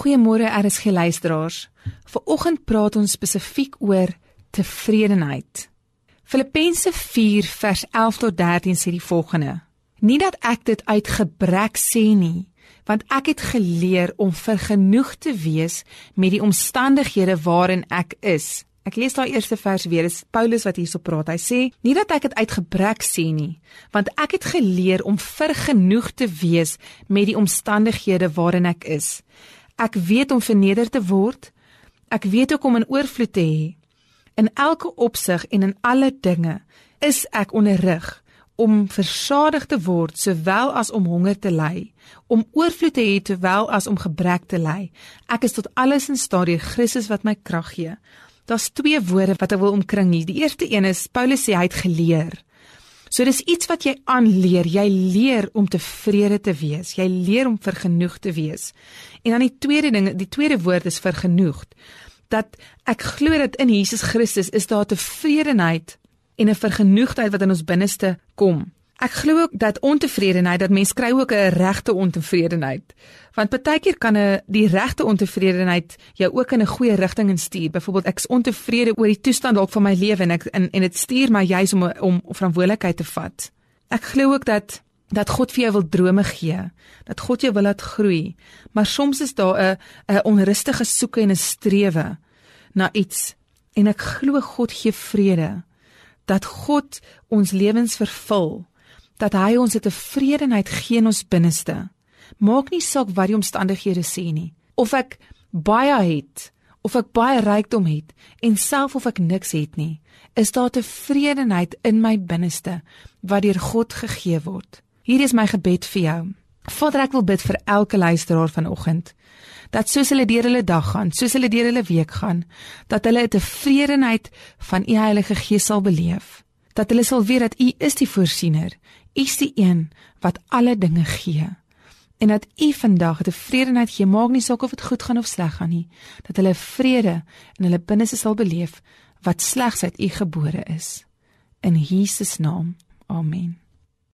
Goeiemôre RSG luisteraars. Vanoggend praat ons spesifiek oor tevredenheid. Filippense 4 vers 11 tot 13 sê die volgende: Nie dat ek dit uit gebrek sê nie, want ek het geleer om vergenoeg te wees met die omstandighede waarin ek is. Ek lees daai eerste vers weer. Dis Paulus wat hierso praat. Hy sê: "Nie dat ek dit uit gebrek sê nie, want ek het geleer om vergenoeg te wees met die omstandighede waarin ek is." Ek weet om verneder te word. Ek weet ook om in oorvloed te hê. In elke opsig en in alle dinge is ek onderrig om versadig te word sowel as om honger te ly, om oorvloed te hê sowel as om gebrek te ly. Ek is tot alles in staat deur Christus wat my krag gee. Daar's twee woorde wat ek wil omkring hier. Die eerste een is Paulus sê hy het geleer. So dis iets wat jy aanleer. Jy leer om tevrede te wees. Jy leer om vergenoeg te wees. En dan die tweede ding, die tweede woord is vergenoeg. Dat ek glo dat in Jesus Christus is daar tevredenheid en 'n vergenoegdheid wat in ons binneste kom. Ek glo ook dat ontevredenheid dat mense kry ook 'n regte ontevredenheid. Want partykeer kan 'n die regte ontevredenheid jou ook in 'n goeie rigting instuur. Byvoorbeeld ek's ontevrede oor die toestand dalk van my lewe en ek en, en dit stuur my juis om om verantwoordelikheid te vat. Ek glo ook dat dat God vir jou wil drome gee, dat God jou wil laat groei. Maar soms is daar 'n 'n onrustige soeke en 'n strewe na iets. En ek glo God gee vrede. Dat God ons lewens vervul dat hy ons 'n tevredenheid gee in ons binneste. Maak nie saak wat die omstandighede sê nie. Of ek baie het of ek baie rykdom het en self of ek niks het nie, is daar tevredenheid in my binneste wat deur God gegee word. Hier is my gebed vir jou. Vader, ek wil bid vir elke luisteraar vanoggend dat soos hulle deur hulle dag gaan, soos hulle deur hulle week gaan, dat hulle 'n tevredenheid van U Heilige Gees sal beleef. Dat hulle sal weet dat U is die voorsiener U is die een wat alle dinge gee. En dat U vandag 'n tevredenheid gee, maak nie saak of dit goed gaan of sleg gaan nie, dat hulle vrede in hulle binneste sal beleef wat slegs uit U gebore is. In Jesus naam. Amen.